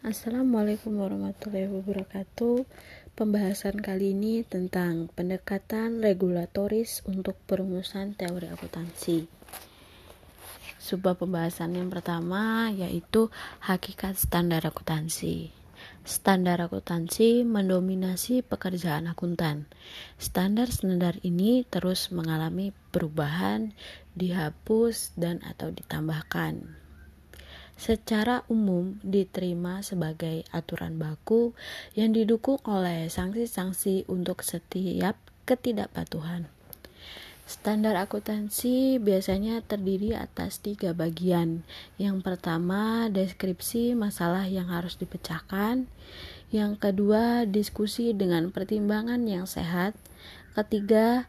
Assalamualaikum warahmatullahi wabarakatuh. Pembahasan kali ini tentang pendekatan regulatoris untuk perumusan teori akuntansi. Sebuah pembahasan yang pertama yaitu hakikat standar akuntansi. Standar akuntansi mendominasi pekerjaan akuntan. Standar-standar ini terus mengalami perubahan, dihapus dan atau ditambahkan secara umum diterima sebagai aturan baku yang didukung oleh sanksi-sanksi untuk setiap ketidakpatuhan. Standar akuntansi biasanya terdiri atas tiga bagian. Yang pertama, deskripsi masalah yang harus dipecahkan. Yang kedua, diskusi dengan pertimbangan yang sehat. Ketiga,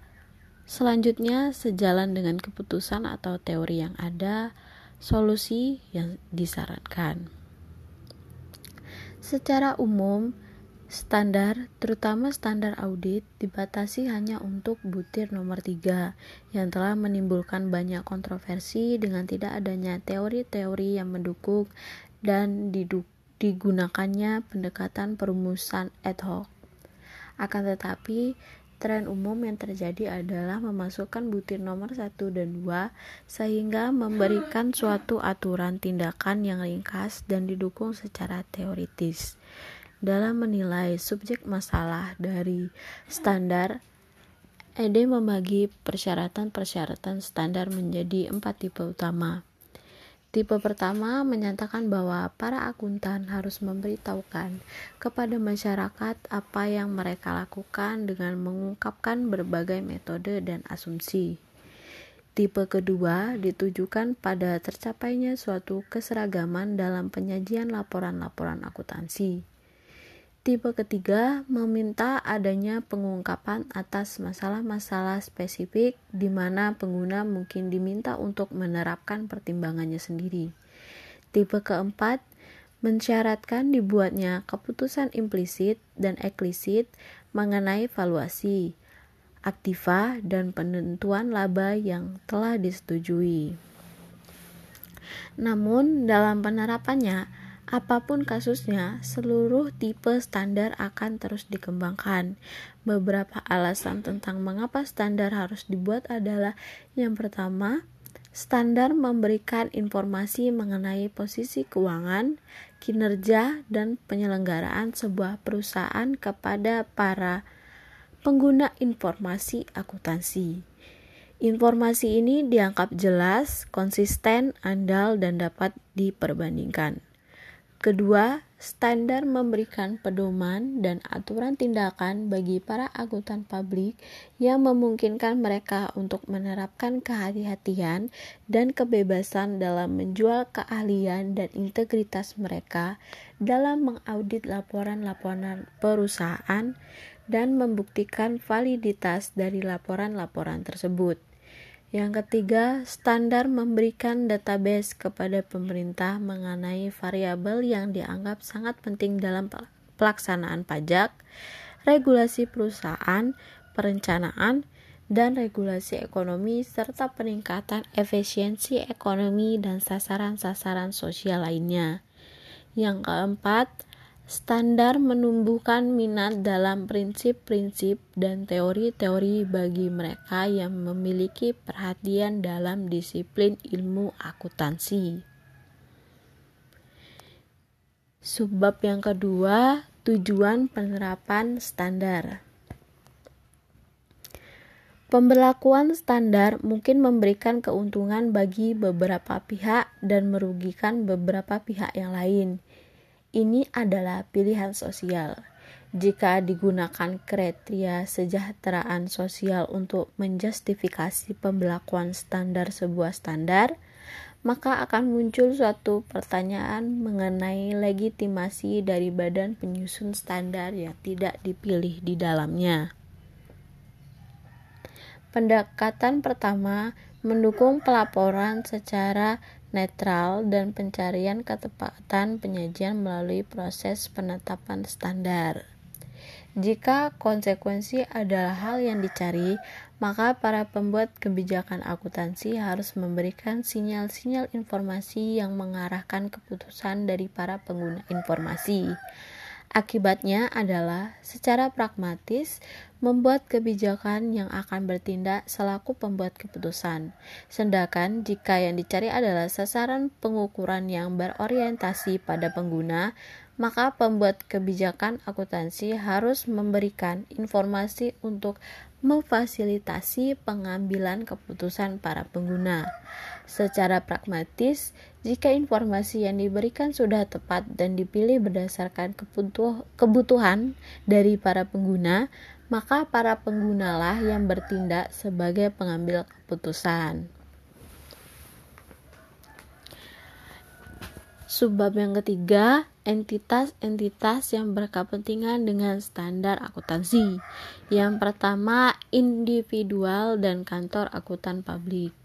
selanjutnya sejalan dengan keputusan atau teori yang ada solusi yang disarankan. Secara umum, standar, terutama standar audit, dibatasi hanya untuk butir nomor 3 yang telah menimbulkan banyak kontroversi dengan tidak adanya teori-teori yang mendukung dan digunakannya pendekatan perumusan ad hoc. Akan tetapi, Tren umum yang terjadi adalah memasukkan butir nomor 1 dan 2 sehingga memberikan suatu aturan tindakan yang ringkas dan didukung secara teoritis. Dalam menilai subjek masalah dari standar, ED membagi persyaratan-persyaratan standar menjadi empat tipe utama. Tipe pertama menyatakan bahwa para akuntan harus memberitahukan kepada masyarakat apa yang mereka lakukan dengan mengungkapkan berbagai metode dan asumsi. Tipe kedua ditujukan pada tercapainya suatu keseragaman dalam penyajian laporan-laporan akuntansi. Tipe ketiga meminta adanya pengungkapan atas masalah-masalah spesifik di mana pengguna mungkin diminta untuk menerapkan pertimbangannya sendiri. Tipe keempat mensyaratkan dibuatnya keputusan implisit dan eksplisit mengenai valuasi, aktiva, dan penentuan laba yang telah disetujui. Namun, dalam penerapannya, Apa pun kasusnya, seluruh tipe standar akan terus dikembangkan. Beberapa alasan tentang mengapa standar harus dibuat adalah yang pertama, standar memberikan informasi mengenai posisi keuangan, kinerja, dan penyelenggaraan sebuah perusahaan kepada para pengguna informasi akuntansi. Informasi ini dianggap jelas, konsisten, andal, dan dapat diperbandingkan. Kedua, standar memberikan pedoman dan aturan tindakan bagi para akuntan publik yang memungkinkan mereka untuk menerapkan kehati-hatian dan kebebasan dalam menjual keahlian dan integritas mereka dalam mengaudit laporan-laporan perusahaan dan membuktikan validitas dari laporan-laporan tersebut. Yang ketiga, standar memberikan database kepada pemerintah mengenai variabel yang dianggap sangat penting dalam pelaksanaan pajak, regulasi perusahaan, perencanaan, dan regulasi ekonomi serta peningkatan efisiensi ekonomi dan sasaran-sasaran sosial lainnya. Yang keempat, Standar menumbuhkan minat dalam prinsip-prinsip dan teori-teori bagi mereka yang memiliki perhatian dalam disiplin ilmu akuntansi. Subbab yang kedua, tujuan penerapan standar. Pemberlakuan standar mungkin memberikan keuntungan bagi beberapa pihak dan merugikan beberapa pihak yang lain. Ini adalah pilihan sosial. Jika digunakan kriteria sejahteraan sosial untuk menjustifikasi pembelakuan standar sebuah standar, maka akan muncul suatu pertanyaan mengenai legitimasi dari badan penyusun standar yang tidak dipilih di dalamnya. Pendekatan pertama mendukung pelaporan secara netral dan pencarian ketepatan penyajian melalui proses penetapan standar. Jika konsekuensi adalah hal yang dicari, maka para pembuat kebijakan akuntansi harus memberikan sinyal-sinyal informasi yang mengarahkan keputusan dari para pengguna informasi. Akibatnya adalah secara pragmatis membuat kebijakan yang akan bertindak selaku pembuat keputusan. Sedangkan jika yang dicari adalah sasaran pengukuran yang berorientasi pada pengguna, maka pembuat kebijakan akuntansi harus memberikan informasi untuk memfasilitasi pengambilan keputusan para pengguna. Secara pragmatis, jika informasi yang diberikan sudah tepat dan dipilih berdasarkan kebutuhan dari para pengguna, maka para penggunalah yang bertindak sebagai pengambil keputusan. Subbab yang ketiga, entitas-entitas yang berkepentingan dengan standar akuntansi. Yang pertama, individual dan kantor akuntan publik.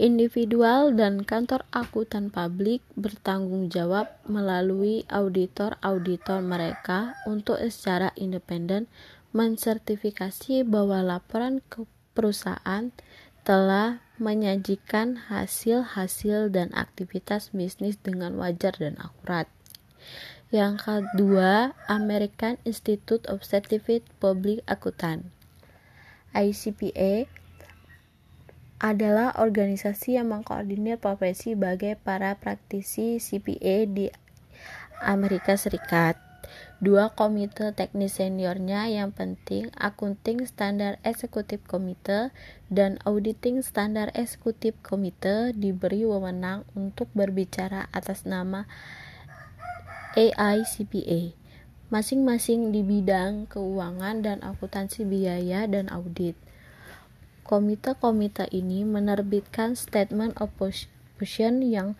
Individual dan kantor akuntan publik bertanggung jawab melalui auditor-auditor mereka untuk secara independen mensertifikasi bahwa laporan ke perusahaan telah menyajikan hasil-hasil dan aktivitas bisnis dengan wajar dan akurat. Yang kedua, American Institute of Certified Public Accountant. ICPA adalah organisasi yang mengkoordinir profesi bagi para praktisi CPA di Amerika Serikat dua komite teknis seniornya yang penting Accounting Standard Executive Committee dan Auditing Standard Executive Committee diberi wewenang untuk berbicara atas nama AICPA masing-masing di bidang keuangan dan akuntansi biaya dan audit. Komite-komite ini menerbitkan statement of position yang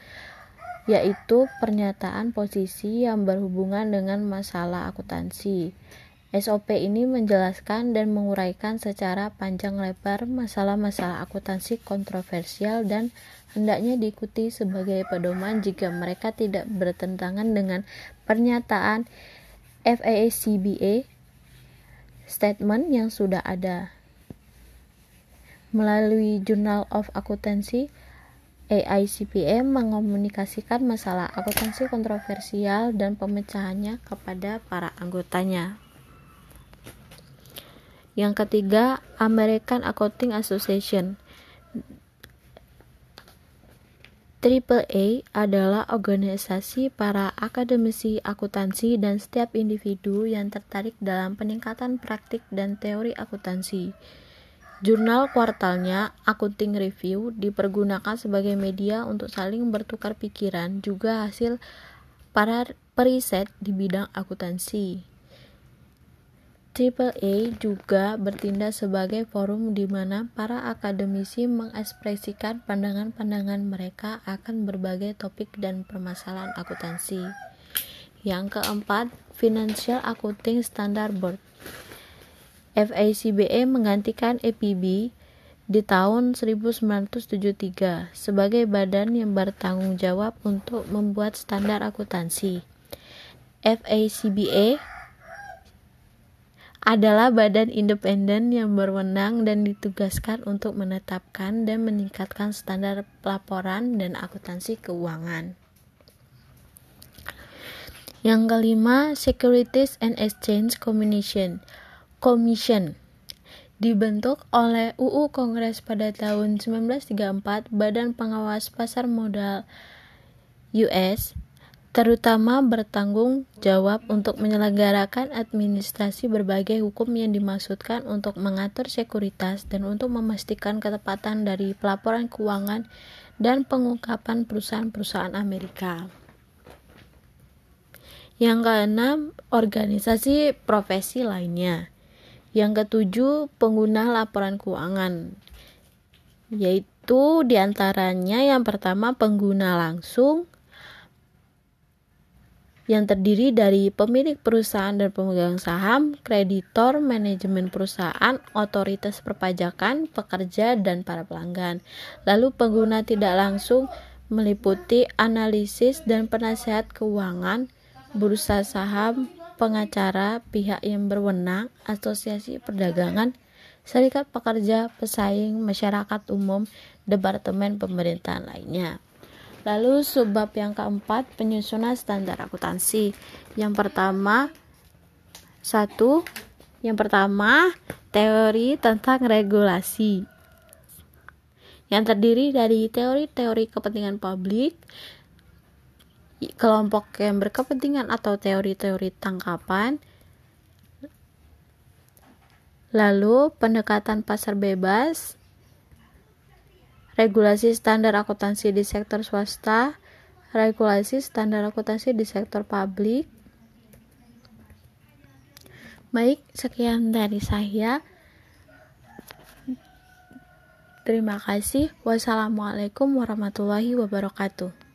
yaitu pernyataan posisi yang berhubungan dengan masalah akuntansi. SOP ini menjelaskan dan menguraikan secara panjang lebar masalah-masalah akuntansi kontroversial dan hendaknya diikuti sebagai pedoman jika mereka tidak bertentangan dengan pernyataan FAACBA statement yang sudah ada. Melalui Journal of Accountancy, AICPA mengomunikasikan masalah akuntansi kontroversial dan pemecahannya kepada para anggotanya. Yang ketiga, American Accounting Association. AAA adalah organisasi para akademisi akuntansi dan setiap individu yang tertarik dalam peningkatan praktik dan teori akuntansi. Jurnal kuartalnya, Accounting Review, dipergunakan sebagai media untuk saling bertukar pikiran, juga hasil para periset di bidang akuntansi. AAA juga bertindak sebagai forum di mana para akademisi mengekspresikan pandangan-pandangan mereka akan berbagai topik dan permasalahan akuntansi. Yang keempat, Financial Accounting Standard Board FACBE menggantikan EPB di tahun 1973 sebagai badan yang bertanggung jawab untuk membuat standar akuntansi. FACBE adalah badan independen yang berwenang dan ditugaskan untuk menetapkan dan meningkatkan standar pelaporan dan akuntansi keuangan. Yang kelima, Securities and Exchange Commission Commission dibentuk oleh UU Kongres pada tahun 1934 Badan Pengawas Pasar Modal US terutama bertanggung jawab untuk menyelenggarakan administrasi berbagai hukum yang dimaksudkan untuk mengatur sekuritas dan untuk memastikan ketepatan dari pelaporan keuangan dan pengungkapan perusahaan-perusahaan Amerika. Yang keenam, organisasi profesi lainnya. Yang ketujuh, pengguna laporan keuangan, yaitu di antaranya yang pertama pengguna langsung, yang terdiri dari pemilik perusahaan dan pemegang saham, kreditor, manajemen perusahaan, otoritas perpajakan, pekerja, dan para pelanggan. Lalu pengguna tidak langsung meliputi analisis dan penasehat keuangan, bursa saham, pengacara, pihak yang berwenang, asosiasi perdagangan, serikat pekerja, pesaing, masyarakat umum, departemen pemerintahan lainnya. Lalu subbab yang keempat penyusunan standar akuntansi. Yang pertama satu. Yang pertama teori tentang regulasi. Yang terdiri dari teori-teori kepentingan publik, kelompok yang berkepentingan atau teori-teori tangkapan, lalu pendekatan pasar bebas, regulasi standar akuntansi di sektor swasta, regulasi standar akuntansi di sektor publik. Baik, sekian dari saya. Terima kasih. Wassalamualaikum warahmatullahi wabarakatuh.